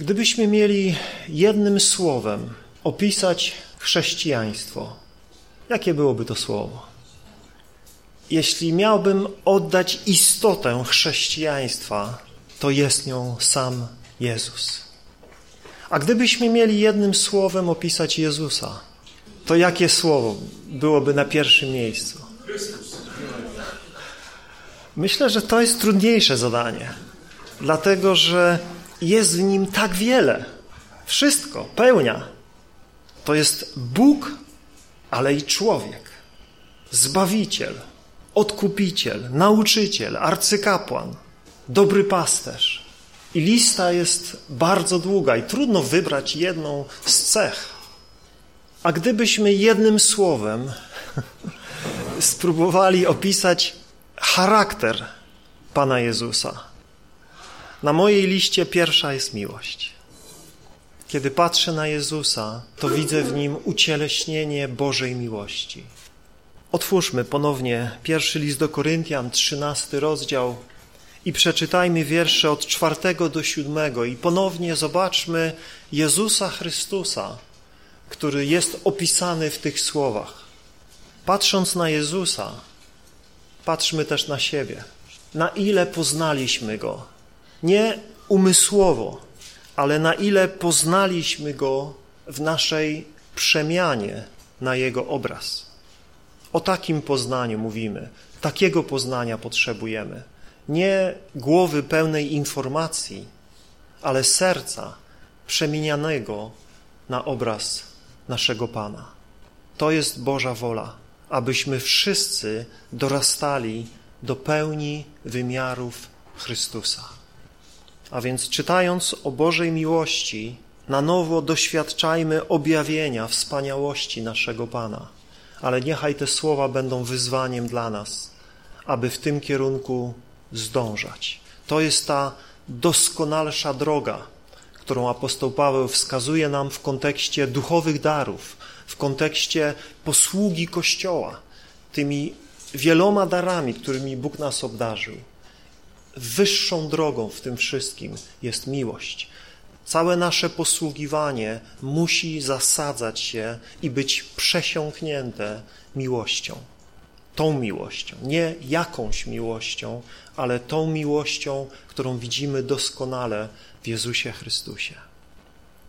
Gdybyśmy mieli jednym słowem opisać chrześcijaństwo, jakie byłoby to słowo? Jeśli miałbym oddać istotę chrześcijaństwa, to jest nią sam Jezus. A gdybyśmy mieli jednym słowem opisać Jezusa, to jakie słowo byłoby na pierwszym miejscu? Myślę, że to jest trudniejsze zadanie, dlatego że jest w nim tak wiele. Wszystko, pełnia. To jest Bóg, ale i człowiek. Zbawiciel, odkupiciel, nauczyciel, arcykapłan, dobry pasterz. I lista jest bardzo długa i trudno wybrać jedną z cech. A gdybyśmy jednym słowem spróbowali opisać charakter Pana Jezusa, na mojej liście pierwsza jest miłość. Kiedy patrzę na Jezusa, to widzę w Nim ucieleśnienie Bożej miłości. Otwórzmy ponownie pierwszy list do Koryntian, trzynasty rozdział i przeczytajmy wiersze od czwartego do siódmego i ponownie zobaczmy Jezusa Chrystusa, który jest opisany w tych słowach. Patrząc na Jezusa, patrzmy też na siebie. Na ile poznaliśmy Go, nie umysłowo, ale na ile poznaliśmy Go w naszej przemianie na Jego obraz. O takim poznaniu mówimy, takiego poznania potrzebujemy. Nie głowy pełnej informacji, ale serca przemienianego na obraz naszego Pana. To jest Boża wola, abyśmy wszyscy dorastali do pełni wymiarów Chrystusa. A więc czytając o Bożej miłości, na nowo doświadczajmy objawienia wspaniałości naszego Pana. Ale niechaj te słowa będą wyzwaniem dla nas, aby w tym kierunku zdążać. To jest ta doskonalsza droga, którą apostoł Paweł wskazuje nam w kontekście duchowych darów, w kontekście posługi Kościoła, tymi wieloma darami, którymi Bóg nas obdarzył. Wyższą drogą w tym wszystkim jest miłość. Całe nasze posługiwanie musi zasadzać się i być przesiąknięte miłością. Tą miłością, nie jakąś miłością, ale tą miłością, którą widzimy doskonale w Jezusie Chrystusie.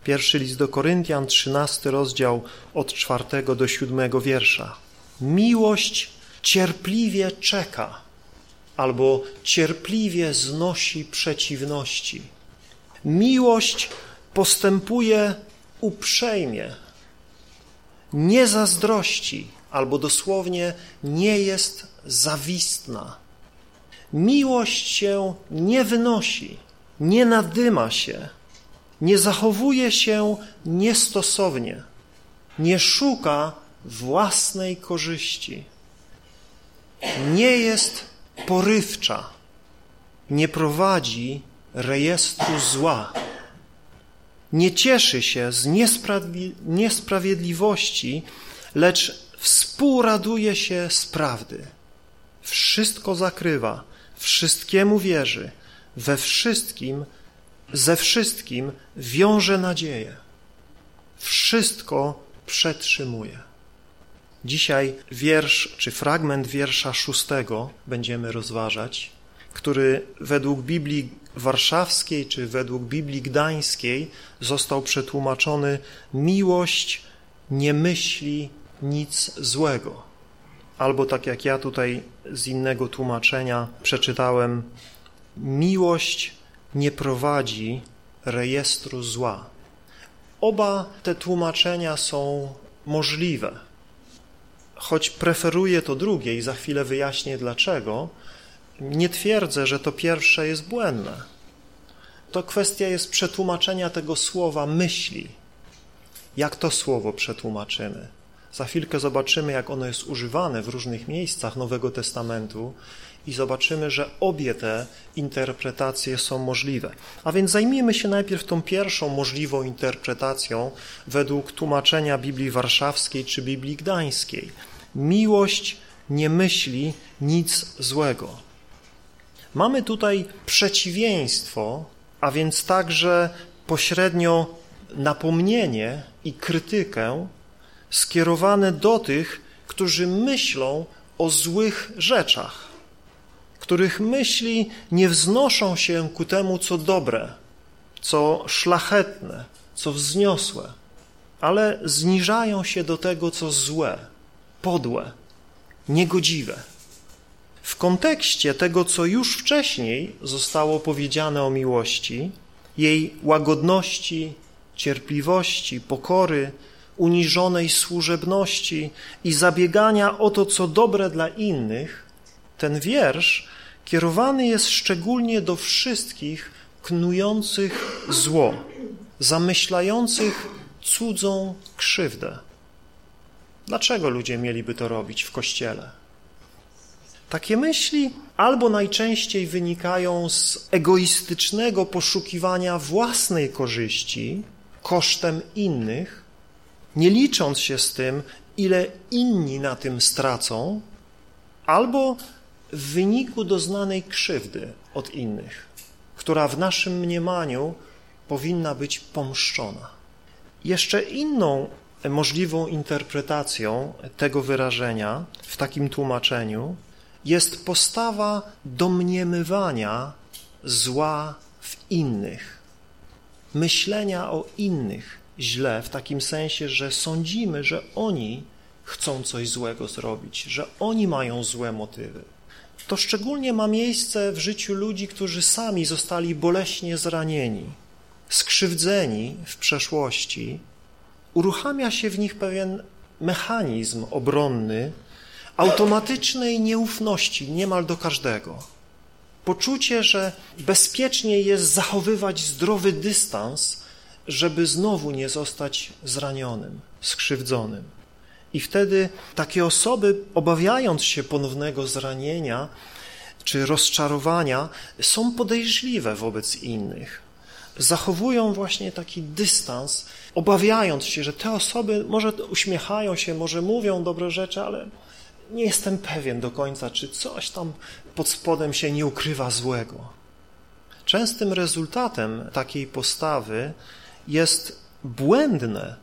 Pierwszy list do Koryntian, trzynasty rozdział od czwartego do siódmego wiersza. Miłość cierpliwie czeka albo cierpliwie znosi przeciwności. Miłość postępuje uprzejmie, nie zazdrości, albo dosłownie nie jest zawistna. Miłość się nie wynosi, nie nadyma się, nie zachowuje się niestosownie, nie szuka własnej korzyści, nie jest porywcza, nie prowadzi rejestru zła, nie cieszy się z niesprawiedliwości, lecz współraduje się z prawdy. Wszystko zakrywa, wszystkiemu wierzy, we wszystkim, ze wszystkim wiąże nadzieję. Wszystko przetrzymuje. Dzisiaj wiersz, czy fragment wiersza szóstego będziemy rozważać, który według Biblii warszawskiej, czy według Biblii gdańskiej został przetłumaczony miłość nie myśli nic złego. Albo tak jak ja tutaj z innego tłumaczenia przeczytałem, miłość nie prowadzi rejestru zła. Oba te tłumaczenia są możliwe choć preferuję to drugie i za chwilę wyjaśnię dlaczego, nie twierdzę, że to pierwsze jest błędne. To kwestia jest przetłumaczenia tego słowa myśli. Jak to słowo przetłumaczymy? Za chwilkę zobaczymy, jak ono jest używane w różnych miejscach Nowego Testamentu i zobaczymy, że obie te interpretacje są możliwe. A więc zajmijmy się najpierw tą pierwszą możliwą interpretacją według tłumaczenia Biblii Warszawskiej czy Biblii Gdańskiej. Miłość nie myśli nic złego. Mamy tutaj przeciwieństwo, a więc także pośrednio napomnienie i krytykę skierowane do tych, którzy myślą o złych rzeczach, których myśli nie wznoszą się ku temu, co dobre, co szlachetne, co wzniosłe, ale zniżają się do tego, co złe, podłe, niegodziwe. W kontekście tego, co już wcześniej zostało powiedziane o miłości, jej łagodności, cierpliwości, pokory, uniżonej służebności i zabiegania o to, co dobre dla innych, ten wiersz kierowany jest szczególnie do wszystkich knujących zło, zamyślających cudzą krzywdę. Dlaczego ludzie mieliby to robić w kościele? Takie myśli albo najczęściej wynikają z egoistycznego poszukiwania własnej korzyści kosztem innych, nie licząc się z tym, ile inni na tym stracą, albo w wyniku doznanej krzywdy od innych, która w naszym mniemaniu powinna być pomszczona. Jeszcze inną możliwą interpretacją tego wyrażenia w takim tłumaczeniu jest postawa domniemywania zła w innych, myślenia o innych źle w takim sensie, że sądzimy, że oni chcą coś złego zrobić, że oni mają złe motywy. To szczególnie ma miejsce w życiu ludzi, którzy sami zostali boleśnie zranieni, skrzywdzeni w przeszłości. Uruchamia się w nich pewien mechanizm obronny, automatycznej nieufności niemal do każdego. Poczucie, że bezpiecznie jest zachowywać zdrowy dystans, żeby znowu nie zostać zranionym, skrzywdzonym. I wtedy takie osoby, obawiając się ponownego zranienia czy rozczarowania, są podejrzliwe wobec innych. Zachowują właśnie taki dystans, obawiając się, że te osoby może uśmiechają się, może mówią dobre rzeczy, ale nie jestem pewien do końca, czy coś tam pod spodem się nie ukrywa złego. Częstym rezultatem takiej postawy jest błędne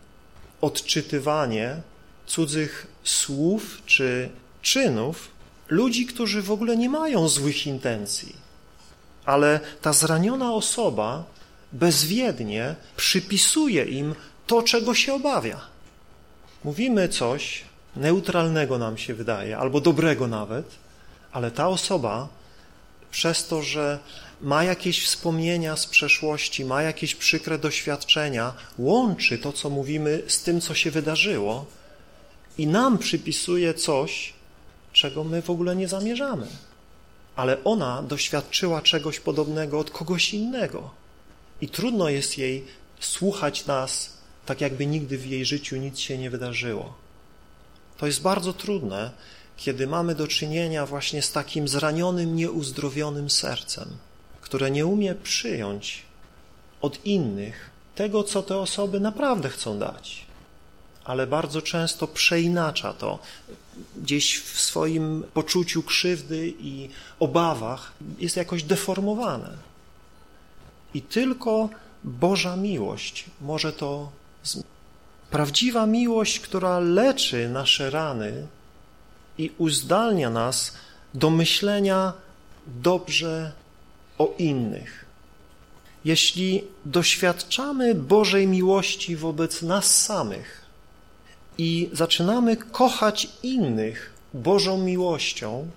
odczytywanie cudzych słów czy czynów ludzi, którzy w ogóle nie mają złych intencji. Ale ta zraniona osoba bezwiednie przypisuje im to, czego się obawia. Mówimy coś, neutralnego nam się wydaje, albo dobrego nawet, ale ta osoba przez to, że ma jakieś wspomnienia z przeszłości, ma jakieś przykre doświadczenia, łączy to, co mówimy, z tym, co się wydarzyło i nam przypisuje coś, czego my w ogóle nie zamierzamy. Ale ona doświadczyła czegoś podobnego od kogoś innego i trudno jest jej słuchać nas, tak jakby nigdy w jej życiu nic się nie wydarzyło. To jest bardzo trudne, kiedy mamy do czynienia właśnie z takim zranionym, nieuzdrowionym sercem, które nie umie przyjąć od innych tego, co te osoby naprawdę chcą dać, ale bardzo często przeinacza to gdzieś w swoim poczuciu krzywdy i obawach jest jakoś deformowane. I tylko Boża miłość może to zmienić. Prawdziwa miłość, która leczy nasze rany i uzdalnia nas do myślenia dobrze o innych. Jeśli doświadczamy Bożej miłości wobec nas samych i zaczynamy kochać innych Bożą miłością,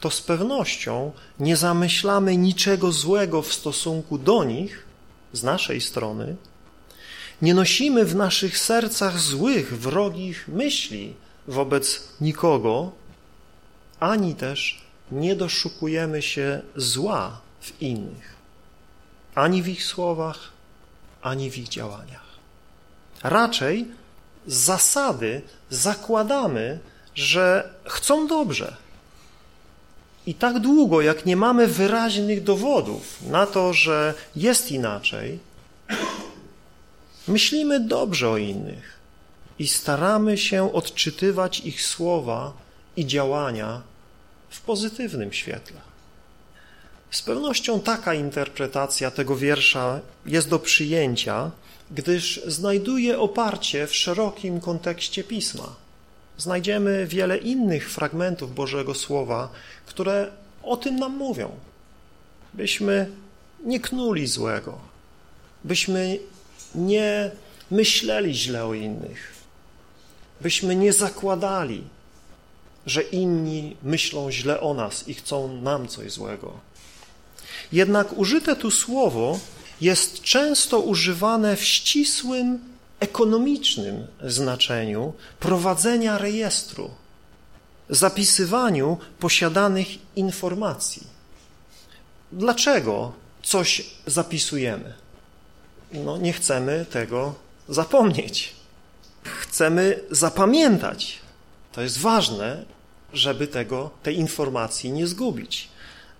to z pewnością nie zamyślamy niczego złego w stosunku do nich z naszej strony, nie nosimy w naszych sercach złych, wrogich myśli wobec nikogo, ani też nie doszukujemy się zła w innych, ani w ich słowach, ani w ich działaniach. Raczej z zasady zakładamy, że chcą dobrze. I tak długo, jak nie mamy wyraźnych dowodów na to, że jest inaczej, Myślimy dobrze o innych i staramy się odczytywać ich słowa i działania w pozytywnym świetle. Z pewnością taka interpretacja tego wiersza jest do przyjęcia, gdyż znajduje oparcie w szerokim kontekście Pisma. Znajdziemy wiele innych fragmentów Bożego Słowa, które o tym nam mówią. Byśmy nie knuli złego, byśmy nie myśleli źle o innych, byśmy nie zakładali, że inni myślą źle o nas i chcą nam coś złego. Jednak użyte tu słowo jest często używane w ścisłym, ekonomicznym znaczeniu prowadzenia rejestru, zapisywaniu posiadanych informacji. Dlaczego coś zapisujemy? No, nie chcemy tego zapomnieć. Chcemy zapamiętać. To jest ważne, żeby tego, tej informacji nie zgubić.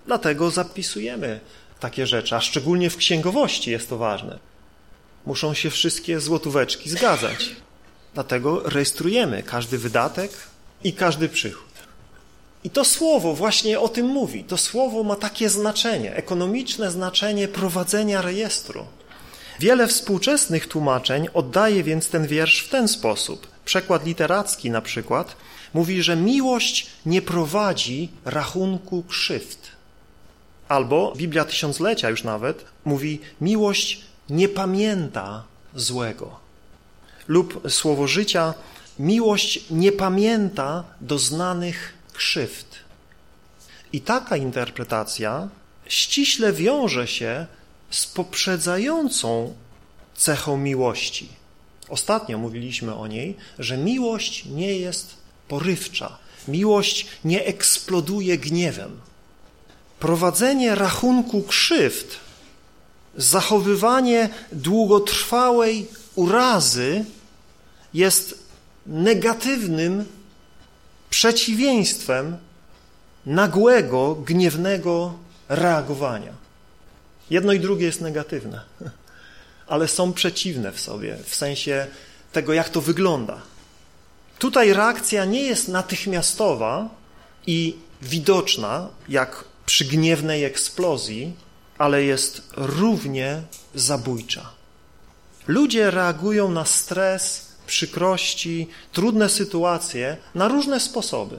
Dlatego zapisujemy takie rzeczy, a szczególnie w księgowości jest to ważne. Muszą się wszystkie złotóweczki zgadzać. Dlatego rejestrujemy każdy wydatek i każdy przychód. I to słowo właśnie o tym mówi. To słowo ma takie znaczenie, ekonomiczne znaczenie prowadzenia rejestru. Wiele współczesnych tłumaczeń oddaje więc ten wiersz w ten sposób. Przekład literacki na przykład mówi, że miłość nie prowadzi rachunku krzywd. Albo Biblia Tysiąclecia już nawet mówi, miłość nie pamięta złego. Lub słowo życia, miłość nie pamięta doznanych krzywd. I taka interpretacja ściśle wiąże się z poprzedzającą cechą miłości. Ostatnio mówiliśmy o niej, że miłość nie jest porywcza. Miłość nie eksploduje gniewem. Prowadzenie rachunku krzywd, zachowywanie długotrwałej urazy jest negatywnym przeciwieństwem nagłego, gniewnego reagowania. Jedno i drugie jest negatywne, ale są przeciwne w sobie, w sensie tego, jak to wygląda. Tutaj reakcja nie jest natychmiastowa i widoczna, jak przy gniewnej eksplozji, ale jest równie zabójcza. Ludzie reagują na stres, przykrości, trudne sytuacje na różne sposoby.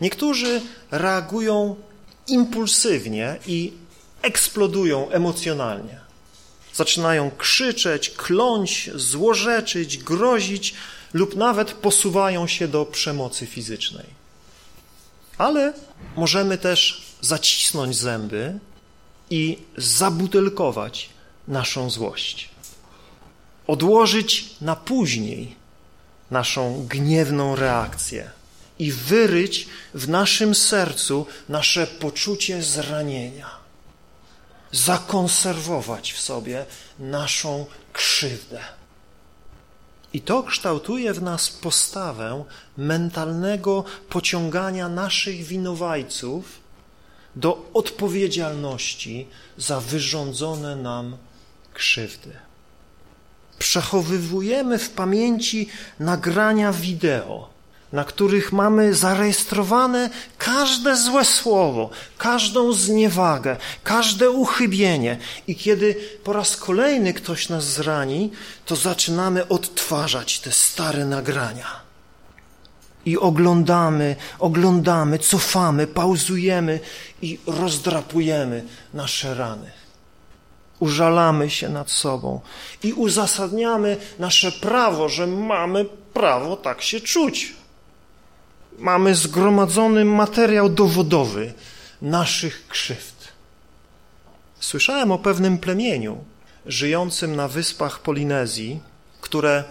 Niektórzy reagują impulsywnie i eksplodują emocjonalnie. Zaczynają krzyczeć, kląć, złorzeczyć, grozić lub nawet posuwają się do przemocy fizycznej. Ale możemy też zacisnąć zęby i zabutelkować naszą złość. Odłożyć na później naszą gniewną reakcję i wyryć w naszym sercu nasze poczucie zranienia. Zakonserwować w sobie naszą krzywdę. I to kształtuje w nas postawę mentalnego pociągania naszych winowajców do odpowiedzialności za wyrządzone nam krzywdy. Przechowywujemy w pamięci nagrania wideo, na których mamy zarejestrowane każde złe słowo, każdą zniewagę, każde uchybienie. I kiedy po raz kolejny ktoś nas zrani, to zaczynamy odtwarzać te stare nagrania. I oglądamy, oglądamy, cofamy, pauzujemy i rozdrapujemy nasze rany. Użalamy się nad sobą i uzasadniamy nasze prawo, że mamy prawo tak się czuć mamy zgromadzony materiał dowodowy naszych krzywd. Słyszałem o pewnym plemieniu żyjącym na wyspach Polinezji, które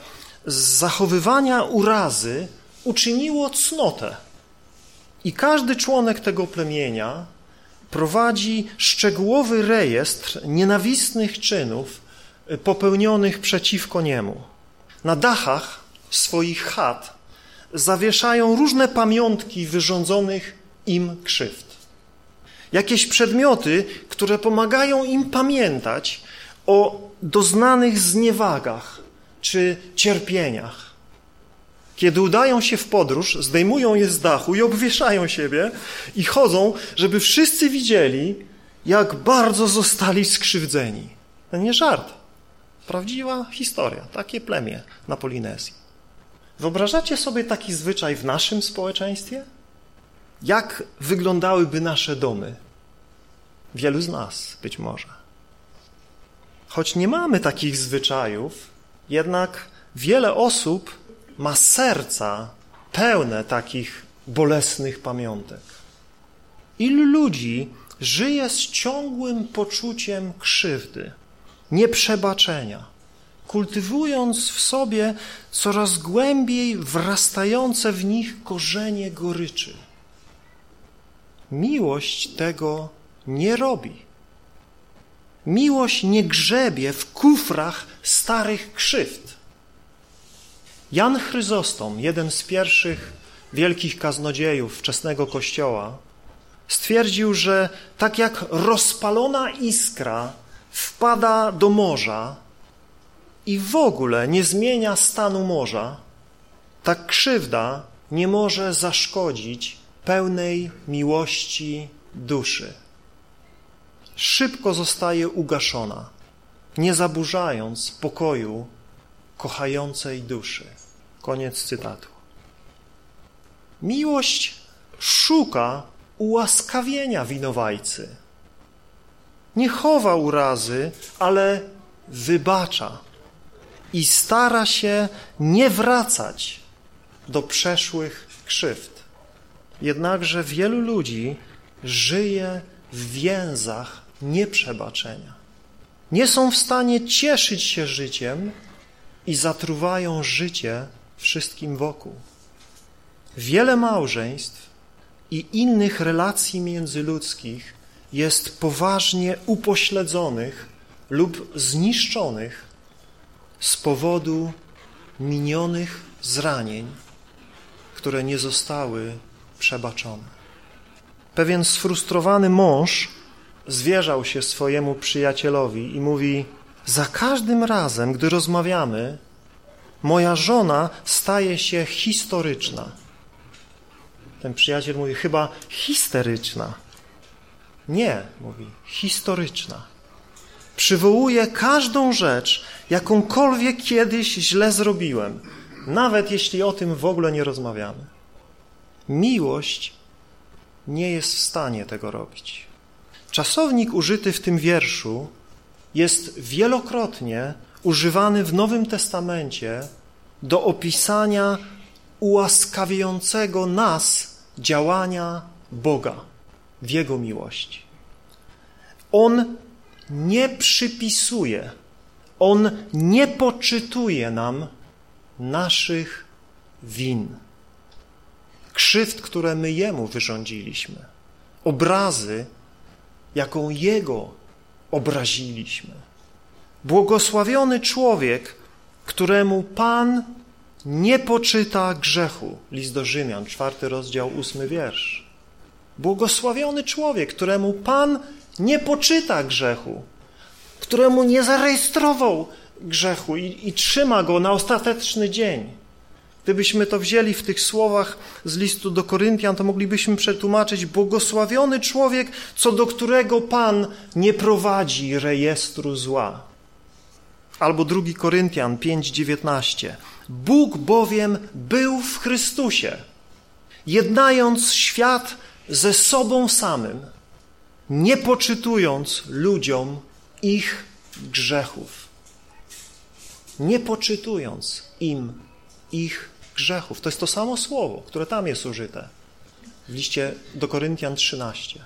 z zachowywania urazy uczyniło cnotę. I każdy członek tego plemienia prowadzi szczegółowy rejestr nienawistnych czynów popełnionych przeciwko niemu. Na dachach swoich chat zawieszają różne pamiątki wyrządzonych im krzywd. Jakieś przedmioty, które pomagają im pamiętać o doznanych zniewagach czy cierpieniach. Kiedy udają się w podróż, zdejmują je z dachu i obwieszają siebie i chodzą, żeby wszyscy widzieli, jak bardzo zostali skrzywdzeni. To nie żart. Prawdziwa historia. Takie plemię na Polinezji. Wyobrażacie sobie taki zwyczaj w naszym społeczeństwie? Jak wyglądałyby nasze domy? Wielu z nas być może. Choć nie mamy takich zwyczajów, jednak wiele osób ma serca pełne takich bolesnych pamiątek. Ilu ludzi żyje z ciągłym poczuciem krzywdy, nieprzebaczenia, kultywując w sobie coraz głębiej wrastające w nich korzenie goryczy. Miłość tego nie robi. Miłość nie grzebie w kufrach starych krzywd. Jan Chryzostom, jeden z pierwszych wielkich kaznodziejów wczesnego Kościoła, stwierdził, że tak jak rozpalona iskra wpada do morza i w ogóle nie zmienia stanu morza, tak krzywda nie może zaszkodzić pełnej miłości duszy. Szybko zostaje ugaszona, nie zaburzając pokoju kochającej duszy. Koniec cytatu. Miłość szuka ułaskawienia winowajcy. Nie chowa urazy, ale wybacza i stara się nie wracać do przeszłych krzywd. Jednakże wielu ludzi żyje w więzach nieprzebaczenia. Nie są w stanie cieszyć się życiem i zatruwają życie wszystkim wokół. Wiele małżeństw i innych relacji międzyludzkich jest poważnie upośledzonych lub zniszczonych z powodu minionych zranień, które nie zostały przebaczone. Pewien sfrustrowany mąż zwierzał się swojemu przyjacielowi i mówi: Za każdym razem, gdy rozmawiamy, moja żona staje się historyczna. Ten przyjaciel mówi: Chyba histeryczna. Nie, mówi, historyczna. Przywołuje każdą rzecz, jakąkolwiek kiedyś źle zrobiłem, nawet jeśli o tym w ogóle nie rozmawiamy. Miłość nie jest w stanie tego robić. Czasownik użyty w tym wierszu jest wielokrotnie używany w Nowym Testamencie do opisania ułaskawiającego nas działania Boga w Jego miłości. On nie przypisuje, On nie poczytuje nam naszych win krzywd, które my Jemu wyrządziliśmy, obrazy, jaką Jego obraziliśmy. Błogosławiony człowiek, któremu Pan nie poczyta grzechu. List do Rzymian, czwarty rozdział, ósmy wiersz. Błogosławiony człowiek, któremu Pan nie poczyta grzechu, któremu nie zarejestrował grzechu i, i trzyma go na ostateczny dzień. Gdybyśmy to wzięli w tych słowach z listu do Koryntian, to moglibyśmy przetłumaczyć błogosławiony człowiek, co do którego Pan nie prowadzi rejestru zła. Albo drugi Koryntian 5:19. Bóg bowiem był w Chrystusie, jednając świat ze sobą samym, nie poczytując ludziom ich grzechów. Nie poczytując im ich grzechów. To jest to samo słowo, które tam jest użyte w liście do Koryntian 13.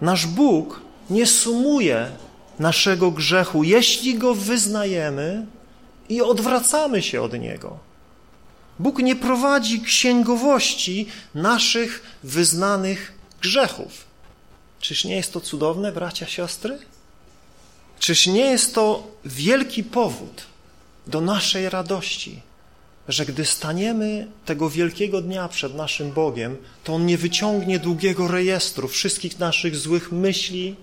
Nasz Bóg nie sumuje naszego grzechu, jeśli go wyznajemy i odwracamy się od niego. Bóg nie prowadzi księgowości naszych wyznanych grzechów. Czyż nie jest to cudowne, bracia, siostry? Czyż nie jest to wielki powód do naszej radości, że gdy staniemy tego wielkiego dnia przed naszym Bogiem, to On nie wyciągnie długiego rejestru wszystkich naszych złych myśli,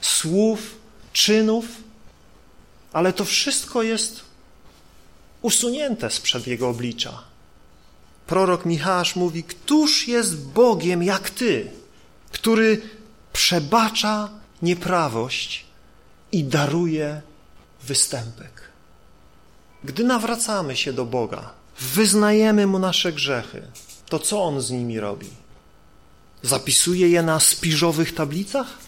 słów, czynów, ale to wszystko jest usunięte sprzed Jego oblicza. Prorok Michał mówi, któż jest Bogiem jak Ty, który przebacza nieprawość i daruje występek. Gdy nawracamy się do Boga, wyznajemy Mu nasze grzechy, to co On z nimi robi? Zapisuje je na spiżowych tablicach?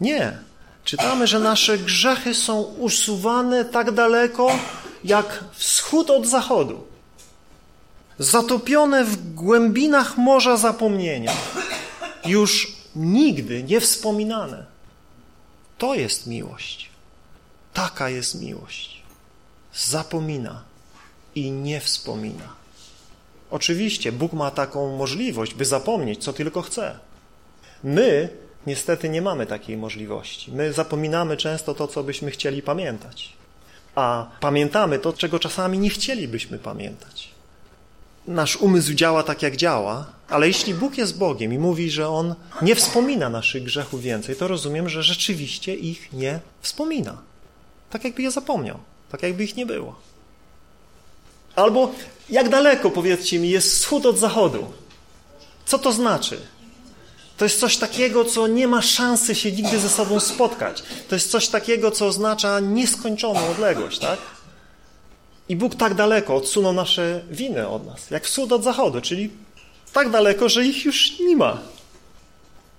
Nie. Czytamy, że nasze grzechy są usuwane tak daleko, jak wschód od zachodu. Zatopione w głębinach morza zapomnienia. Już nigdy nie wspominane. To jest miłość. Taka jest miłość. Zapomina i nie wspomina. Oczywiście Bóg ma taką możliwość, by zapomnieć, co tylko chce. My niestety nie mamy takiej możliwości. My zapominamy często to, co byśmy chcieli pamiętać. A pamiętamy to, czego czasami nie chcielibyśmy pamiętać. Nasz umysł działa tak, jak działa, ale jeśli Bóg jest Bogiem i mówi, że On nie wspomina naszych grzechów więcej, to rozumiem, że rzeczywiście ich nie wspomina. Tak jakby je zapomniał, tak jakby ich nie było. Albo jak daleko, powiedzcie mi, jest wschód od zachodu? Co to znaczy? To jest coś takiego, co nie ma szansy się nigdy ze sobą spotkać. To jest coś takiego, co oznacza nieskończoną odległość, tak? I Bóg tak daleko odsunął nasze winy od nas, jak wschód od zachodu, czyli tak daleko, że ich już nie ma.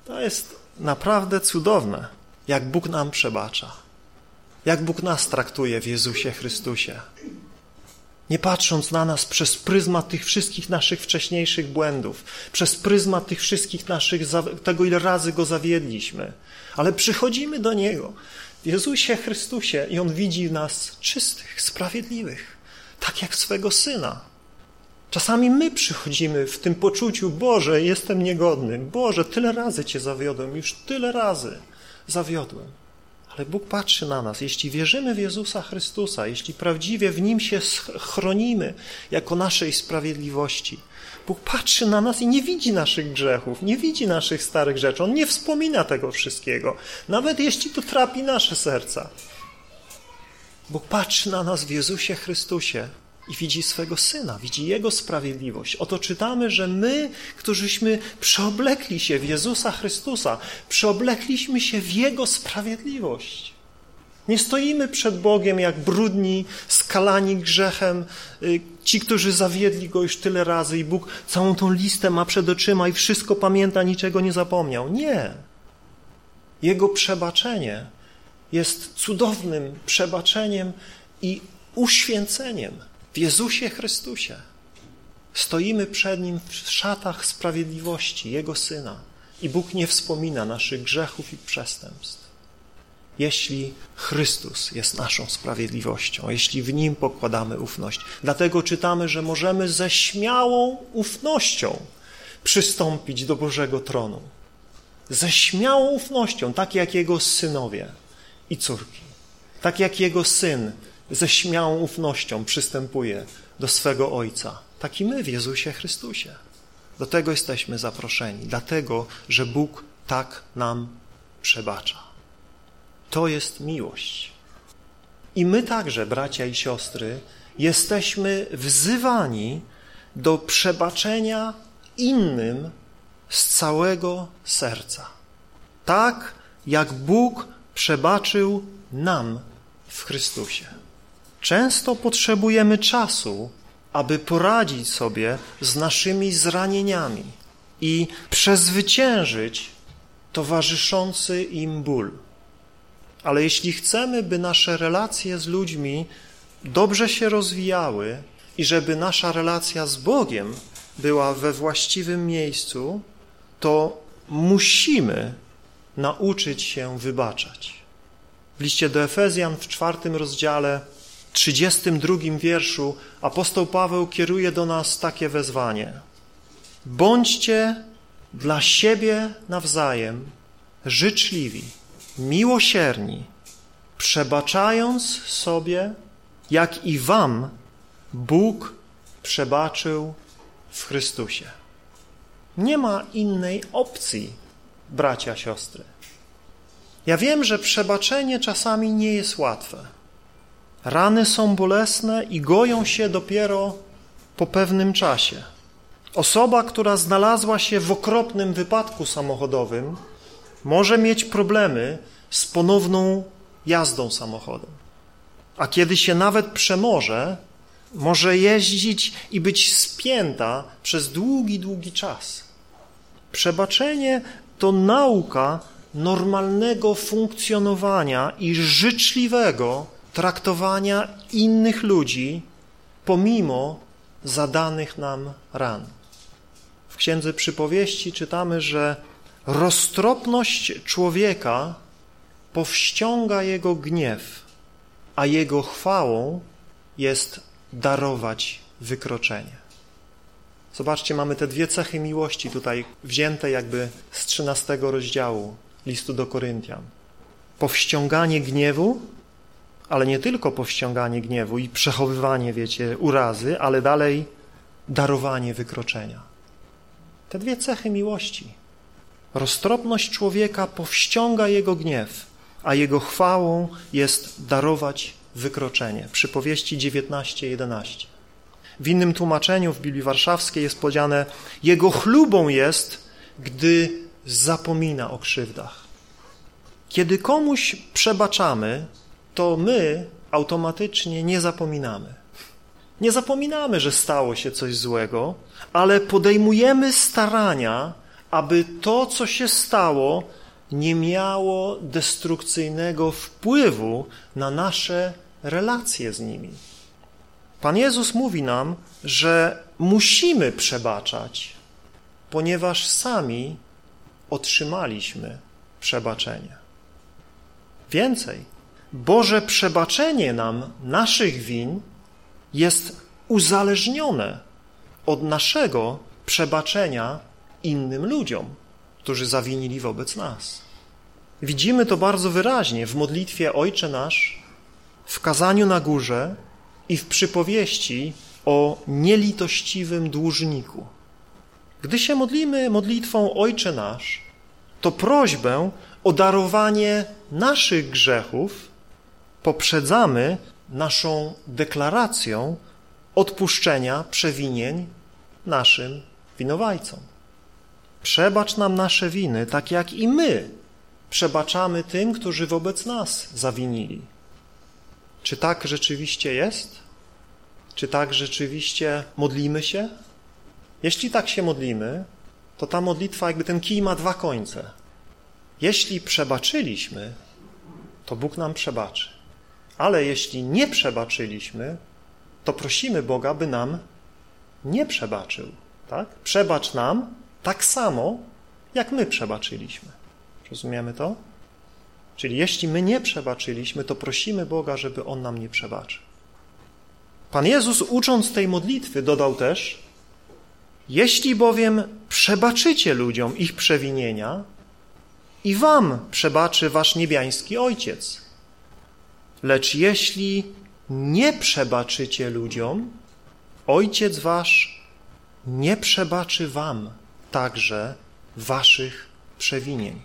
To jest naprawdę cudowne, jak Bóg nam przebacza. Jak Bóg nas traktuje w Jezusie Chrystusie nie patrząc na nas przez pryzmat tych wszystkich naszych wcześniejszych błędów, przez pryzmat tych wszystkich naszych, tego ile razy Go zawiedliśmy, ale przychodzimy do Niego w Jezusie Chrystusie i On widzi nas czystych, sprawiedliwych, tak jak swego Syna. Czasami my przychodzimy w tym poczuciu, Boże, jestem niegodny, Boże, tyle razy Cię zawiodłem, już tyle razy zawiodłem. Ale Bóg patrzy na nas. Jeśli wierzymy w Jezusa Chrystusa, jeśli prawdziwie w Nim się chronimy jako naszej sprawiedliwości, Bóg patrzy na nas i nie widzi naszych grzechów, nie widzi naszych starych rzeczy. On nie wspomina tego wszystkiego, nawet jeśli to trapi nasze serca. Bóg patrzy na nas w Jezusie Chrystusie i widzi swego Syna, widzi Jego sprawiedliwość. Oto czytamy, że my, którzyśmy przeoblekli się w Jezusa Chrystusa, przeoblekliśmy się w Jego sprawiedliwość. Nie stoimy przed Bogiem jak brudni, skalani grzechem, y, ci, którzy zawiedli Go już tyle razy i Bóg całą tą listę ma przed oczyma i wszystko pamięta, niczego nie zapomniał. Nie. Jego przebaczenie jest cudownym przebaczeniem i uświęceniem w Jezusie Chrystusie. Stoimy przed Nim w szatach sprawiedliwości Jego Syna i Bóg nie wspomina naszych grzechów i przestępstw. Jeśli Chrystus jest naszą sprawiedliwością, jeśli w Nim pokładamy ufność. Dlatego czytamy, że możemy ze śmiałą ufnością przystąpić do Bożego tronu. Ze śmiałą ufnością, tak jak Jego synowie i córki. Tak jak Jego Syn ze śmiałą ufnością przystępuje do swego Ojca. Tak i my w Jezusie Chrystusie. Do tego jesteśmy zaproszeni, dlatego, że Bóg tak nam przebacza. To jest miłość. I my także, bracia i siostry, jesteśmy wzywani do przebaczenia innym z całego serca. Tak, jak Bóg przebaczył nam w Chrystusie. Często potrzebujemy czasu, aby poradzić sobie z naszymi zranieniami i przezwyciężyć towarzyszący im ból. Ale jeśli chcemy, by nasze relacje z ludźmi dobrze się rozwijały i żeby nasza relacja z Bogiem była we właściwym miejscu, to musimy nauczyć się wybaczać. W liście do Efezjan w czwartym rozdziale 32 wierszu apostoł Paweł kieruje do nas takie wezwanie. Bądźcie dla siebie nawzajem życzliwi, miłosierni, przebaczając sobie, jak i wam Bóg przebaczył w Chrystusie. Nie ma innej opcji, bracia, siostry. Ja wiem, że przebaczenie czasami nie jest łatwe. Rany są bolesne i goją się dopiero po pewnym czasie. Osoba, która znalazła się w okropnym wypadku samochodowym, może mieć problemy z ponowną jazdą samochodem. A kiedy się nawet przemoże, może jeździć i być spięta przez długi, długi czas. Przebaczenie to nauka normalnego funkcjonowania i życzliwego traktowania innych ludzi pomimo zadanych nam ran. W Księdze Przypowieści czytamy, że roztropność człowieka powściąga jego gniew, a jego chwałą jest darować wykroczenie. Zobaczcie, mamy te dwie cechy miłości tutaj wzięte jakby z 13 rozdziału listu do Koryntian. Powściąganie gniewu, ale nie tylko powściąganie gniewu i przechowywanie, wiecie, urazy, ale dalej darowanie wykroczenia. Te dwie cechy miłości. Roztropność człowieka powściąga jego gniew, a jego chwałą jest darować wykroczenie. Przypowieści 19:11. W innym tłumaczeniu w Biblii Warszawskiej jest powiedziane: Jego chlubą jest, gdy zapomina o krzywdach. Kiedy komuś przebaczamy, to my automatycznie nie zapominamy. Nie zapominamy, że stało się coś złego, ale podejmujemy starania, aby to, co się stało, nie miało destrukcyjnego wpływu na nasze relacje z nimi. Pan Jezus mówi nam, że musimy przebaczać, ponieważ sami otrzymaliśmy przebaczenie. Więcej, Boże przebaczenie nam naszych win jest uzależnione od naszego przebaczenia innym ludziom, którzy zawinili wobec nas. Widzimy to bardzo wyraźnie w modlitwie Ojcze Nasz, w kazaniu na górze i w przypowieści o nielitościwym dłużniku. Gdy się modlimy modlitwą Ojcze Nasz, to prośbę o darowanie naszych grzechów poprzedzamy naszą deklaracją odpuszczenia przewinień naszym winowajcom. Przebacz nam nasze winy, tak jak i my przebaczamy tym, którzy wobec nas zawinili. Czy tak rzeczywiście jest? Czy tak rzeczywiście modlimy się? Jeśli tak się modlimy, to ta modlitwa, jakby ten kij ma dwa końce. Jeśli przebaczyliśmy, to Bóg nam przebaczy. Ale jeśli nie przebaczyliśmy, to prosimy Boga, by nam nie przebaczył. Tak? Przebacz nam tak samo, jak my przebaczyliśmy. Rozumiemy to? Czyli jeśli my nie przebaczyliśmy, to prosimy Boga, żeby On nam nie przebaczył. Pan Jezus, ucząc tej modlitwy, dodał też, jeśli bowiem przebaczycie ludziom ich przewinienia, i wam przebaczy wasz niebiański Ojciec. Lecz jeśli nie przebaczycie ludziom, Ojciec wasz nie przebaczy wam także waszych przewinień.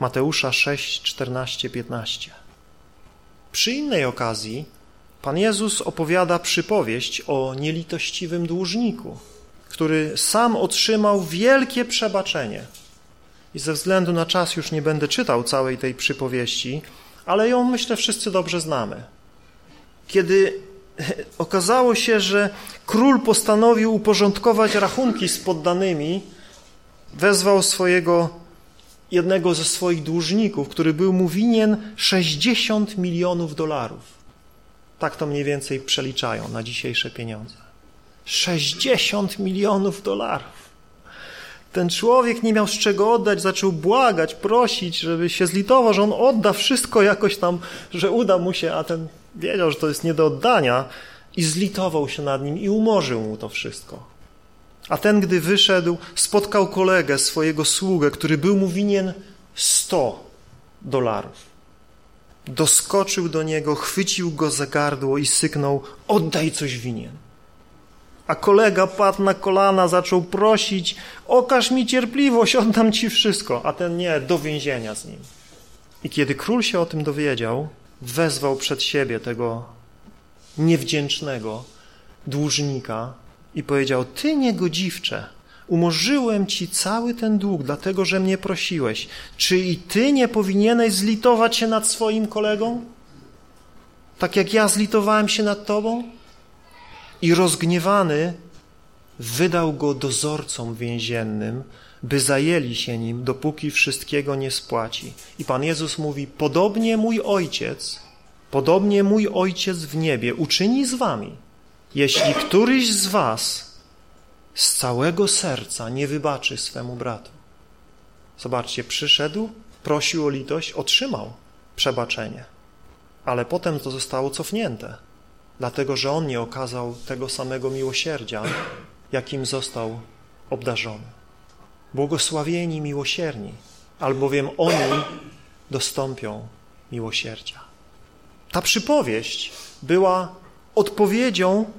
Mateusza 6, 14, 15. Przy innej okazji Pan Jezus opowiada przypowieść o nielitościwym dłużniku, który sam otrzymał wielkie przebaczenie. I ze względu na czas już nie będę czytał całej tej przypowieści, ale ją myślę wszyscy dobrze znamy. Kiedy okazało się, że król postanowił uporządkować rachunki z poddanymi, wezwał swojego jednego ze swoich dłużników, który był mu winien 60 milionów dolarów. Tak to mniej więcej przeliczają na dzisiejsze pieniądze. 60 milionów dolarów. Ten człowiek nie miał z czego oddać, zaczął błagać, prosić, żeby się zlitował, że on odda wszystko jakoś tam, że uda mu się, a ten wiedział, że to jest nie do oddania i zlitował się nad nim i umorzył mu to wszystko. A ten, gdy wyszedł, spotkał kolegę, swojego sługę, który był mu winien 100 dolarów. Doskoczył do niego, chwycił go za gardło i syknął, oddaj coś winien. A kolega padł na kolana, zaczął prosić, okaż mi cierpliwość, oddam ci wszystko. A ten nie, do więzienia z nim. I kiedy król się o tym dowiedział, wezwał przed siebie tego niewdzięcznego dłużnika i powiedział, ty niegodziwcze, umorzyłem ci cały ten dług, dlatego że mnie prosiłeś. Czy i ty nie powinieneś zlitować się nad swoim kolegą? Tak jak ja zlitowałem się nad tobą? I rozgniewany wydał go dozorcom więziennym, by zajęli się nim, dopóki wszystkiego nie spłaci. I Pan Jezus mówi, podobnie mój Ojciec, podobnie mój Ojciec w niebie uczyni z wami, jeśli któryś z was z całego serca nie wybaczy swemu bratu. Zobaczcie, przyszedł, prosił o litość, otrzymał przebaczenie, ale potem to zostało cofnięte, dlatego że on nie okazał tego samego miłosierdzia, jakim został obdarzony. Błogosławieni miłosierni, albowiem oni dostąpią miłosierdzia. Ta przypowieść była odpowiedzią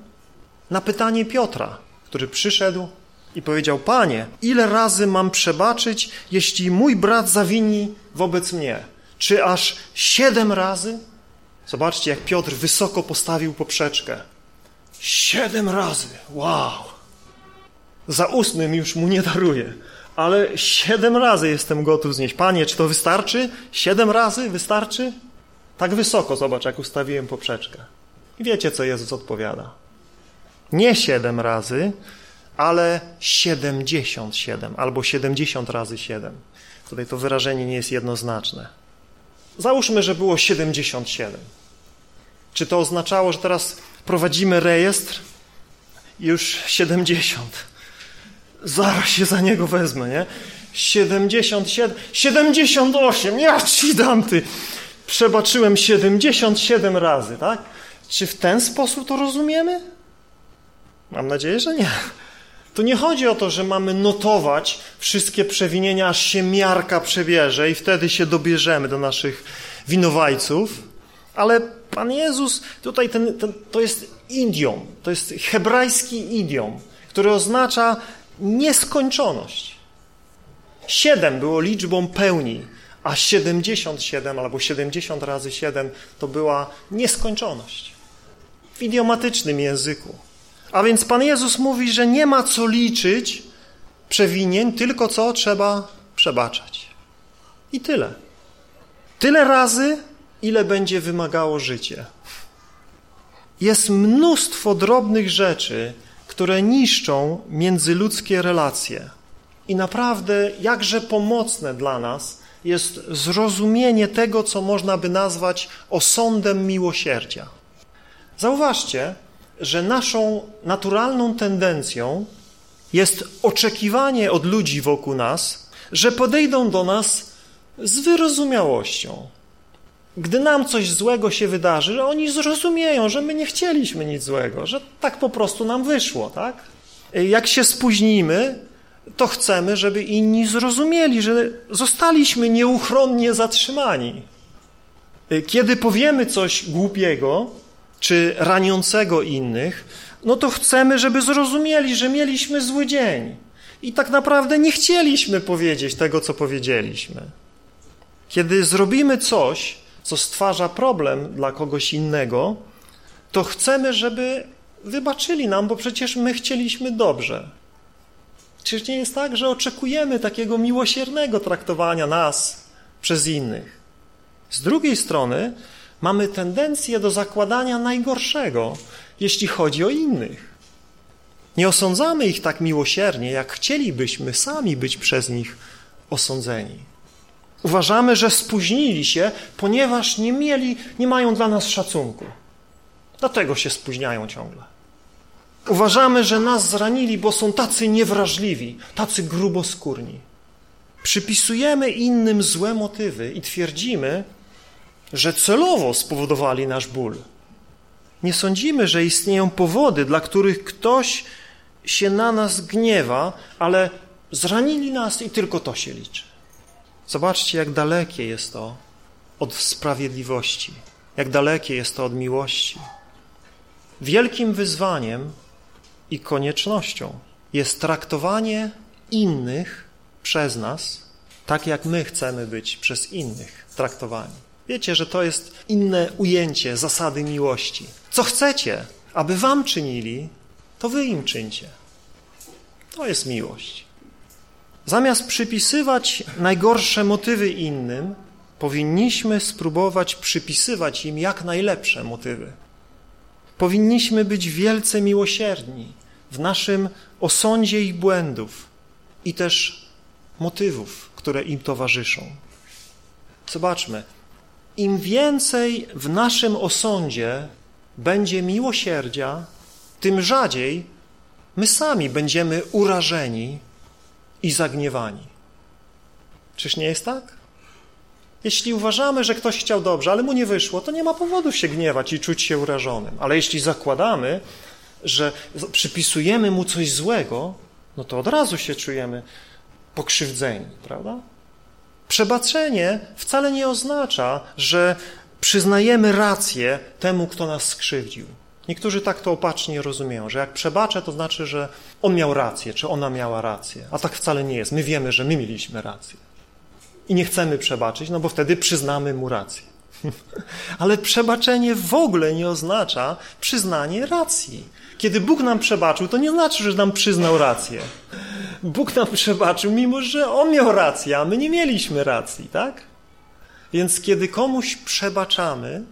na pytanie Piotra, który przyszedł i powiedział, Panie, ile razy mam przebaczyć, jeśli mój brat zawini wobec mnie? Czy aż siedem razy? Zobaczcie, jak Piotr wysoko postawił poprzeczkę. Siedem razy, wow! Za ósmym już mu nie daruję, ale siedem razy jestem gotów znieść. Panie, czy to wystarczy? Siedem razy wystarczy? Tak wysoko, zobacz, jak ustawiłem poprzeczkę. I wiecie, co Jezus odpowiada. Nie siedem razy, ale siedemdziesiąt siedem albo siedemdziesiąt razy siedem. Tutaj to wyrażenie nie jest jednoznaczne. Załóżmy, że było siedemdziesiąt siedem. Czy to oznaczało, że teraz prowadzimy rejestr już siedemdziesiąt? Zaraz się za niego wezmę, nie? Siedemdziesiąt siedem, siedemdziesiąt osiem, ja ci dam ty. Przebaczyłem siedemdziesiąt siedem razy, tak? Czy w ten sposób to rozumiemy? Mam nadzieję, że nie. Tu nie chodzi o to, że mamy notować wszystkie przewinienia, aż się miarka przebierze i wtedy się dobierzemy do naszych winowajców, ale Pan Jezus, tutaj ten, ten, to jest idiom, to jest hebrajski idiom, który oznacza nieskończoność. Siedem było liczbą pełni, a 77 albo 70 razy 7 to była nieskończoność w idiomatycznym języku. A więc Pan Jezus mówi, że nie ma co liczyć przewinień, tylko co trzeba przebaczać. I tyle. Tyle razy, ile będzie wymagało życie. Jest mnóstwo drobnych rzeczy, które niszczą międzyludzkie relacje. I naprawdę jakże pomocne dla nas jest zrozumienie tego, co można by nazwać osądem miłosierdzia. Zauważcie, że naszą naturalną tendencją jest oczekiwanie od ludzi wokół nas, że podejdą do nas z wyrozumiałością. Gdy nam coś złego się wydarzy, że oni zrozumieją, że my nie chcieliśmy nic złego, że tak po prostu nam wyszło, tak? Jak się spóźnimy, to chcemy, żeby inni zrozumieli, że zostaliśmy nieuchronnie zatrzymani. Kiedy powiemy coś głupiego, czy raniącego innych, no to chcemy, żeby zrozumieli, że mieliśmy zły dzień. I tak naprawdę nie chcieliśmy powiedzieć tego, co powiedzieliśmy. Kiedy zrobimy coś, co stwarza problem dla kogoś innego, to chcemy, żeby wybaczyli nam, bo przecież my chcieliśmy dobrze. Czyż nie jest tak, że oczekujemy takiego miłosiernego traktowania nas przez innych? Z drugiej strony mamy tendencję do zakładania najgorszego, jeśli chodzi o innych. Nie osądzamy ich tak miłosiernie, jak chcielibyśmy sami być przez nich osądzeni. Uważamy, że spóźnili się, ponieważ nie mieli, nie mają dla nas szacunku. Dlatego się spóźniają ciągle. Uważamy, że nas zranili, bo są tacy niewrażliwi, tacy gruboskórni. Przypisujemy innym złe motywy i twierdzimy, że celowo spowodowali nasz ból. Nie sądzimy, że istnieją powody, dla których ktoś się na nas gniewa, ale zranili nas i tylko to się liczy. Zobaczcie, jak dalekie jest to od sprawiedliwości, jak dalekie jest to od miłości. Wielkim wyzwaniem i koniecznością jest traktowanie innych przez nas tak, jak my chcemy być przez innych traktowani. Wiecie, że to jest inne ujęcie zasady miłości. Co chcecie, aby wam czynili, to wy im czyńcie. To jest miłość. Zamiast przypisywać najgorsze motywy innym, powinniśmy spróbować przypisywać im jak najlepsze motywy. Powinniśmy być wielce miłosierni w naszym osądzie ich błędów i też motywów, które im towarzyszą. Zobaczmy, im więcej w naszym osądzie będzie miłosierdzia, tym rzadziej my sami będziemy urażeni i zagniewani. Czyż nie jest tak? Jeśli uważamy, że ktoś chciał dobrze, ale mu nie wyszło, to nie ma powodu się gniewać i czuć się urażonym. Ale jeśli zakładamy, że przypisujemy mu coś złego, no to od razu się czujemy pokrzywdzeni, prawda? Przebaczenie wcale nie oznacza, że przyznajemy rację temu, kto nas skrzywdził. Niektórzy tak to opacznie rozumieją, że jak przebaczę, to znaczy, że on miał rację, czy ona miała rację. A tak wcale nie jest. My wiemy, że my mieliśmy rację. I nie chcemy przebaczyć, no bo wtedy przyznamy mu rację. Ale przebaczenie w ogóle nie oznacza przyznanie racji. Kiedy Bóg nam przebaczył, to nie znaczy, że nam przyznał rację. Bóg nam przebaczył, mimo że On miał rację, a my nie mieliśmy racji, tak? Więc kiedy komuś przebaczamy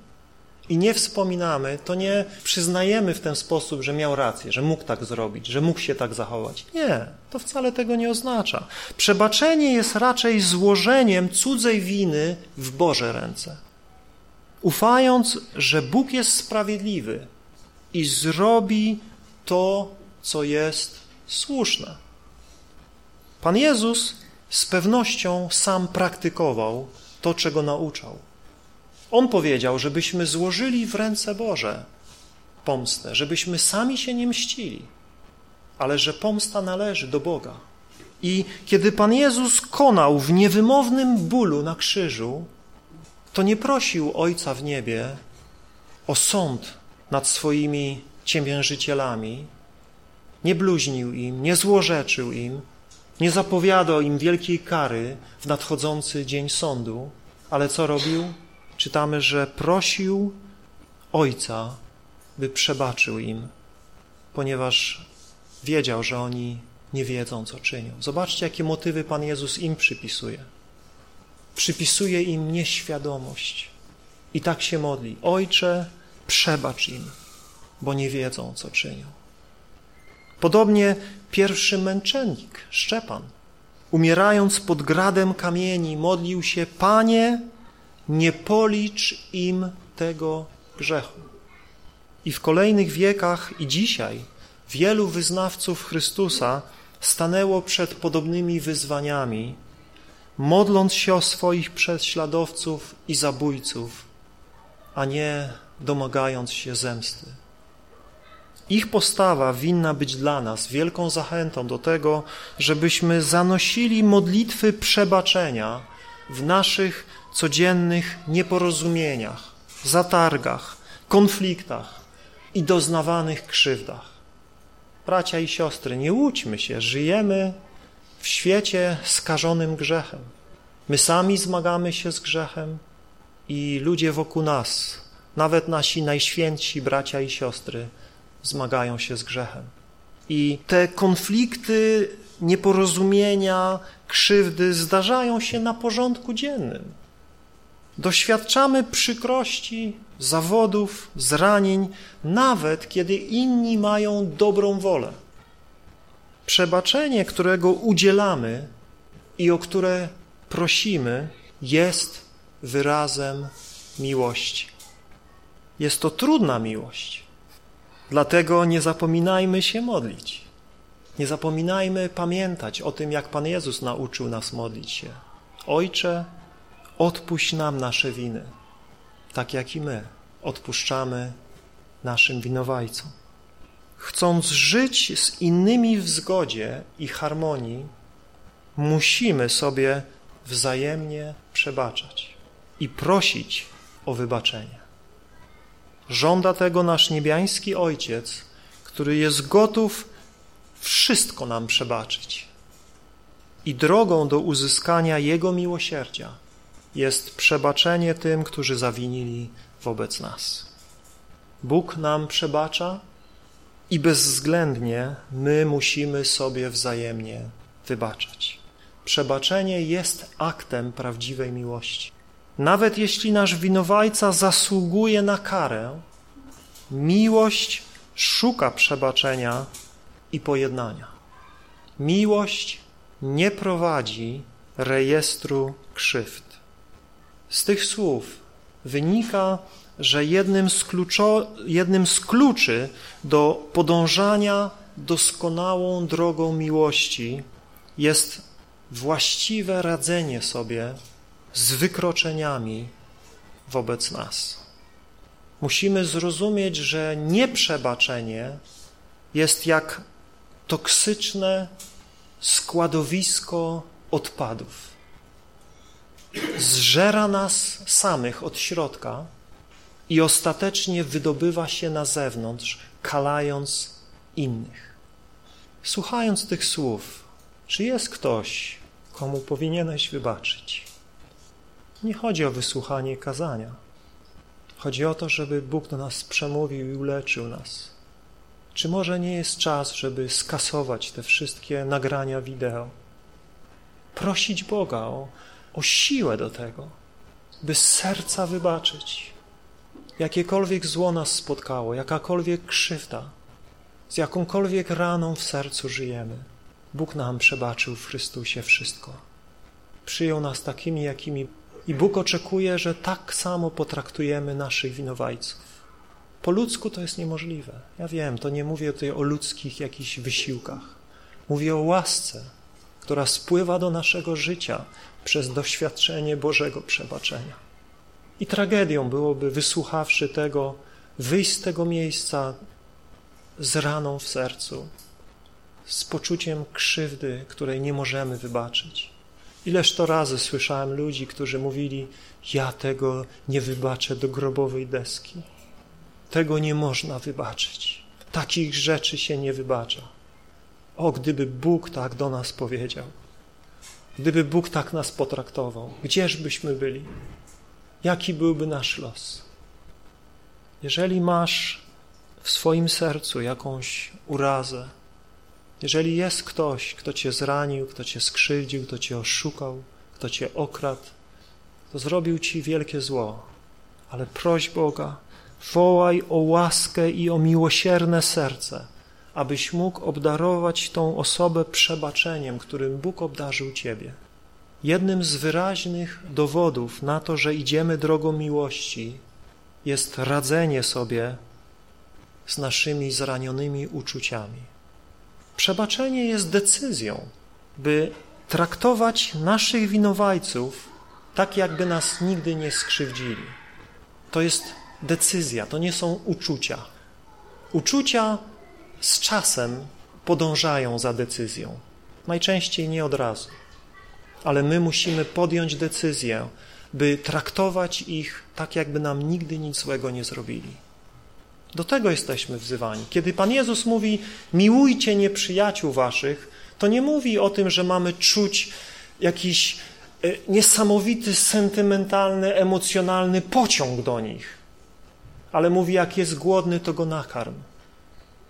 i nie wspominamy, to nie przyznajemy w ten sposób, że miał rację, że mógł tak zrobić, że mógł się tak zachować. Nie, to wcale tego nie oznacza. Przebaczenie jest raczej złożeniem cudzej winy w Boże ręce. Ufając, że Bóg jest sprawiedliwy i zrobi to, co jest słuszne. Pan Jezus z pewnością sam praktykował to, czego nauczał. On powiedział, żebyśmy złożyli w ręce Boże pomstę, żebyśmy sami się nie mścili, ale że pomsta należy do Boga. I kiedy Pan Jezus konał w niewymownym bólu na krzyżu, to nie prosił Ojca w niebie o sąd nad swoimi ciemiężycielami, nie bluźnił im, nie złorzeczył im, nie zapowiadał im wielkiej kary w nadchodzący dzień sądu, ale co robił? Czytamy, że prosił Ojca, by przebaczył im, ponieważ wiedział, że oni nie wiedzą, co czynią. Zobaczcie, jakie motywy Pan Jezus im przypisuje. Przypisuje im nieświadomość. I tak się modli. Ojcze, przebacz im, bo nie wiedzą, co czynią. Podobnie pierwszy męczennik, Szczepan, umierając pod gradem kamieni, modlił się, Panie, nie policz im tego grzechu. I w kolejnych wiekach i dzisiaj wielu wyznawców Chrystusa stanęło przed podobnymi wyzwaniami, modląc się o swoich prześladowców i zabójców, a nie domagając się zemsty. Ich postawa winna być dla nas wielką zachętą do tego, żebyśmy zanosili modlitwy przebaczenia w naszych codziennych nieporozumieniach, zatargach, konfliktach i doznawanych krzywdach. Bracia i siostry, nie łudźmy się, żyjemy w świecie skażonym grzechem. My sami zmagamy się z grzechem i ludzie wokół nas, nawet nasi najświętsi bracia i siostry, zmagają się z grzechem. I te konflikty, nieporozumienia, krzywdy zdarzają się na porządku dziennym. Doświadczamy przykrości, zawodów, zranień, nawet kiedy inni mają dobrą wolę. Przebaczenie, którego udzielamy i o które prosimy, jest wyrazem miłości. Jest to trudna miłość, dlatego nie zapominajmy się modlić. Nie zapominajmy pamiętać o tym, jak Pan Jezus nauczył nas modlić się. Ojcze, odpuść nam nasze winy, tak jak i my odpuszczamy naszym winowajcom. Chcąc żyć z innymi w zgodzie i harmonii, musimy sobie wzajemnie przebaczać i prosić o wybaczenie. Żąda tego nasz niebiański Ojciec, który jest gotów wszystko nam przebaczyć. I drogą do uzyskania Jego miłosierdzia jest przebaczenie tym, którzy zawinili wobec nas. Bóg nam przebacza i bezwzględnie my musimy sobie wzajemnie wybaczać. Przebaczenie jest aktem prawdziwej miłości. Nawet jeśli nasz winowajca zasługuje na karę, miłość szuka przebaczenia i pojednania. Miłość nie prowadzi rejestru krzywd. Z tych słów wynika, że jednym z, kluczo, jednym z kluczy do podążania doskonałą drogą miłości jest właściwe radzenie sobie z wykroczeniami wobec nas. Musimy zrozumieć, że nieprzebaczenie jest jak toksyczne składowisko odpadów. Zżera nas samych od środka i ostatecznie wydobywa się na zewnątrz, kalając innych. Słuchając tych słów, czy jest ktoś, komu powinieneś wybaczyć? Nie chodzi o wysłuchanie kazania. Chodzi o to, żeby Bóg do nas przemówił i uleczył nas. Czy może nie jest czas, żeby skasować te wszystkie nagrania wideo? Prosić Boga o, o siłę do tego, by serca wybaczyć. Jakiekolwiek zło nas spotkało, jakakolwiek krzywda, z jakąkolwiek raną w sercu żyjemy, Bóg nam przebaczył w Chrystusie wszystko. Przyjął nas takimi, jakimi i Bóg oczekuje, że tak samo potraktujemy naszych winowajców. Po ludzku to jest niemożliwe. Ja wiem, to nie mówię tutaj o ludzkich jakichś wysiłkach. Mówię o łasce, która spływa do naszego życia przez doświadczenie Bożego przebaczenia. I tragedią byłoby, wysłuchawszy tego, wyjść z tego miejsca z raną w sercu, z poczuciem krzywdy, której nie możemy wybaczyć. Ileż to razy słyszałem ludzi, którzy mówili: Ja tego nie wybaczę do grobowej deski. Tego nie można wybaczyć. Takich rzeczy się nie wybacza. O, gdyby Bóg tak do nas powiedział, gdyby Bóg tak nas potraktował, gdzież byśmy byli? Jaki byłby nasz los? Jeżeli masz w swoim sercu jakąś urazę, jeżeli jest ktoś, kto cię zranił, kto cię skrzywdził, kto cię oszukał, kto cię okradł, to zrobił ci wielkie zło, ale proś Boga, wołaj o łaskę i o miłosierne serce, abyś mógł obdarować tą osobę przebaczeniem, którym Bóg obdarzył ciebie. Jednym z wyraźnych dowodów na to, że idziemy drogą miłości, jest radzenie sobie z naszymi zranionymi uczuciami. Przebaczenie jest decyzją, by traktować naszych winowajców tak, jakby nas nigdy nie skrzywdzili. To jest decyzja, to nie są uczucia. Uczucia z czasem podążają za decyzją. Najczęściej nie od razu. Ale my musimy podjąć decyzję, by traktować ich tak, jakby nam nigdy nic złego nie zrobili. Do tego jesteśmy wzywani. Kiedy Pan Jezus mówi, miłujcie nieprzyjaciół waszych, to nie mówi o tym, że mamy czuć jakiś e, niesamowity, sentymentalny, emocjonalny pociąg do nich, ale mówi, jak jest głodny, to go nakarm.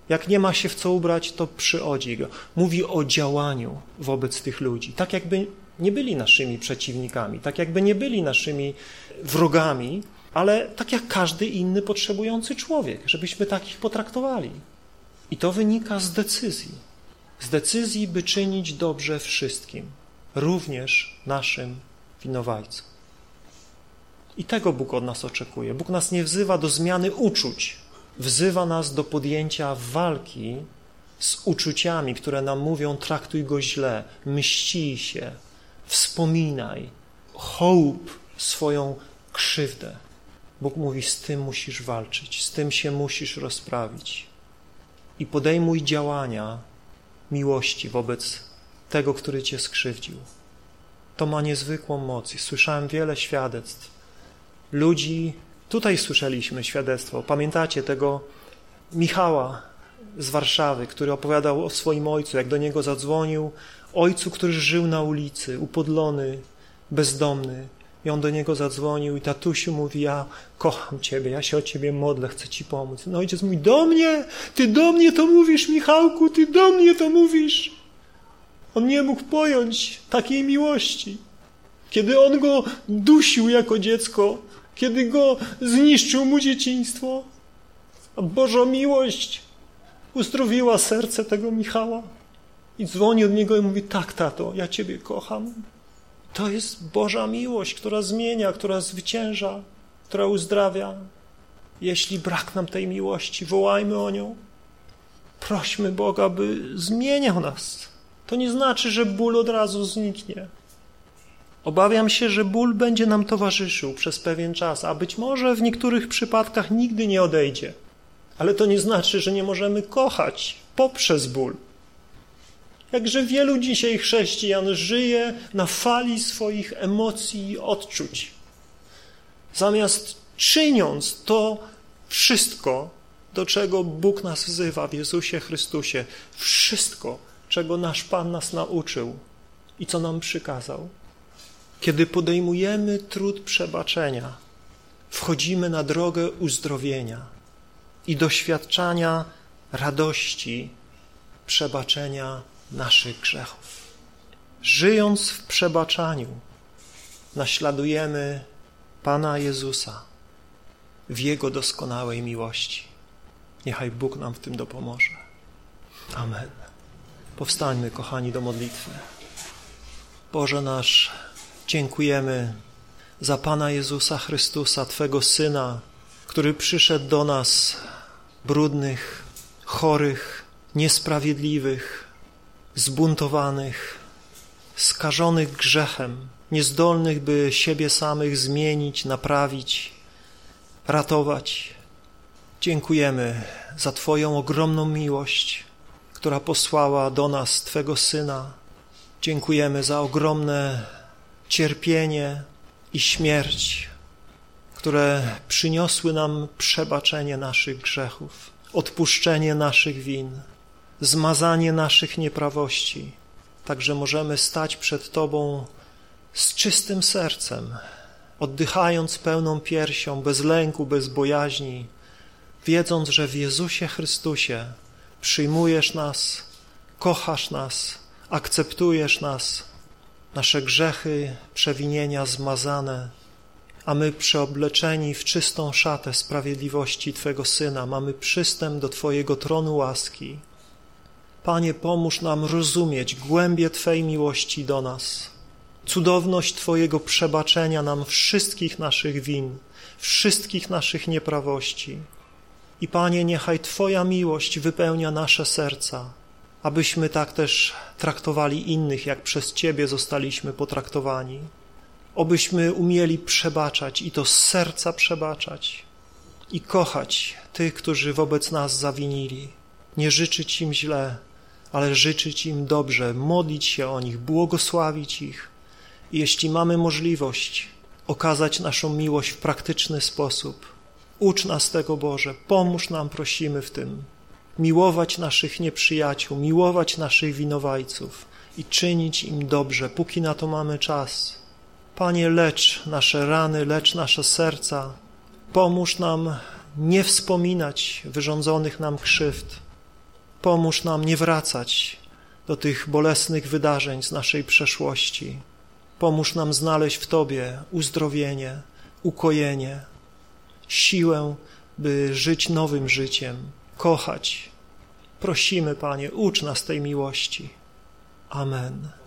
Jak nie ma się w co ubrać, to przyodzi go. Mówi o działaniu wobec tych ludzi, tak jakby nie byli naszymi przeciwnikami, tak jakby nie byli naszymi wrogami, ale tak jak każdy inny potrzebujący człowiek, żebyśmy takich potraktowali. I to wynika z decyzji. Z decyzji, by czynić dobrze wszystkim, również naszym winowajcom. I tego Bóg od nas oczekuje. Bóg nas nie wzywa do zmiany uczuć, wzywa nas do podjęcia walki z uczuciami, które nam mówią: traktuj go źle, mści się, wspominaj, hołb swoją krzywdę. Bóg mówi, z tym musisz walczyć, z tym się musisz rozprawić. I podejmuj działania miłości wobec tego, który cię skrzywdził. To ma niezwykłą moc. Słyszałem wiele świadectw. Ludzi, tutaj słyszeliśmy świadectwo, pamiętacie tego Michała z Warszawy, który opowiadał o swoim ojcu, jak do niego zadzwonił, ojcu, który żył na ulicy, upodlony, bezdomny, I on do niego zadzwonił i tatusiu mówi, ja kocham ciebie, ja się o ciebie modlę, chcę ci pomóc. No ojciec mówi, do mnie? Ty do mnie to mówisz, Michałku, ty do mnie to mówisz. On nie mógł pojąć takiej miłości. Kiedy on go dusił jako dziecko, kiedy go zniszczył mu dzieciństwo, a Boża miłość uzdrowiła serce tego Michała. I dzwoni od niego i mówi, tak tato, ja ciebie kocham. To jest Boża miłość, która zmienia, która zwycięża, która uzdrawia. Jeśli brak nam tej miłości, wołajmy o nią. Prośmy Boga, by zmieniał nas. To nie znaczy, że ból od razu zniknie. Obawiam się, że ból będzie nam towarzyszył przez pewien czas, a być może w niektórych przypadkach nigdy nie odejdzie. Ale to nie znaczy, że nie możemy kochać poprzez ból. Jakże wielu dzisiaj chrześcijan żyje na fali swoich emocji i odczuć. Zamiast czyniąc to wszystko, do czego Bóg nas wzywa w Jezusie Chrystusie, wszystko, czego nasz Pan nas nauczył i co nam przykazał. Kiedy podejmujemy trud przebaczenia, wchodzimy na drogę uzdrowienia i doświadczania radości przebaczenia naszych grzechów. Żyjąc w przebaczaniu, naśladujemy Pana Jezusa w Jego doskonałej miłości. Niechaj Bóg nam w tym dopomoże. Amen. Powstańmy, kochani, do modlitwy. Boże nasz, dziękujemy za Pana Jezusa Chrystusa, Twego Syna, który przyszedł do nas brudnych, chorych, niesprawiedliwych, zbuntowanych, skażonych grzechem, niezdolnych, by siebie samych zmienić, naprawić, ratować. Dziękujemy za Twoją ogromną miłość, która posłała do nas Twego Syna. Dziękujemy za ogromne cierpienie i śmierć, które przyniosły nam przebaczenie naszych grzechów, odpuszczenie naszych win zmazanie naszych nieprawości. Także możemy stać przed Tobą z czystym sercem, oddychając pełną piersią, bez lęku, bez bojaźni, wiedząc, że w Jezusie Chrystusie przyjmujesz nas, kochasz nas, akceptujesz nas, nasze grzechy, przewinienia zmazane, a my przeobleczeni w czystą szatę sprawiedliwości Twego Syna mamy przystęp do Twojego tronu łaski. Panie, pomóż nam rozumieć głębie Twej miłości do nas, cudowność Twojego przebaczenia nam wszystkich naszych win, wszystkich naszych nieprawości. I Panie, niechaj Twoja miłość wypełnia nasze serca, abyśmy tak też traktowali innych, jak przez Ciebie zostaliśmy potraktowani. Obyśmy umieli przebaczać i to z serca przebaczać i kochać tych, którzy wobec nas zawinili, nie życzyć im źle, ale życzyć im dobrze, modlić się o nich, błogosławić ich. I jeśli mamy możliwość okazać naszą miłość w praktyczny sposób, ucz nas tego, Boże, pomóż nam, prosimy w tym, miłować naszych nieprzyjaciół, miłować naszych winowajców i czynić im dobrze, póki na to mamy czas. Panie, lecz nasze rany, lecz nasze serca, pomóż nam nie wspominać wyrządzonych nam krzywd, Pomóż nam nie wracać do tych bolesnych wydarzeń z naszej przeszłości. Pomóż nam znaleźć w Tobie uzdrowienie, ukojenie, siłę, by żyć nowym życiem, kochać. Prosimy, Panie, ucz nas tej miłości. Amen.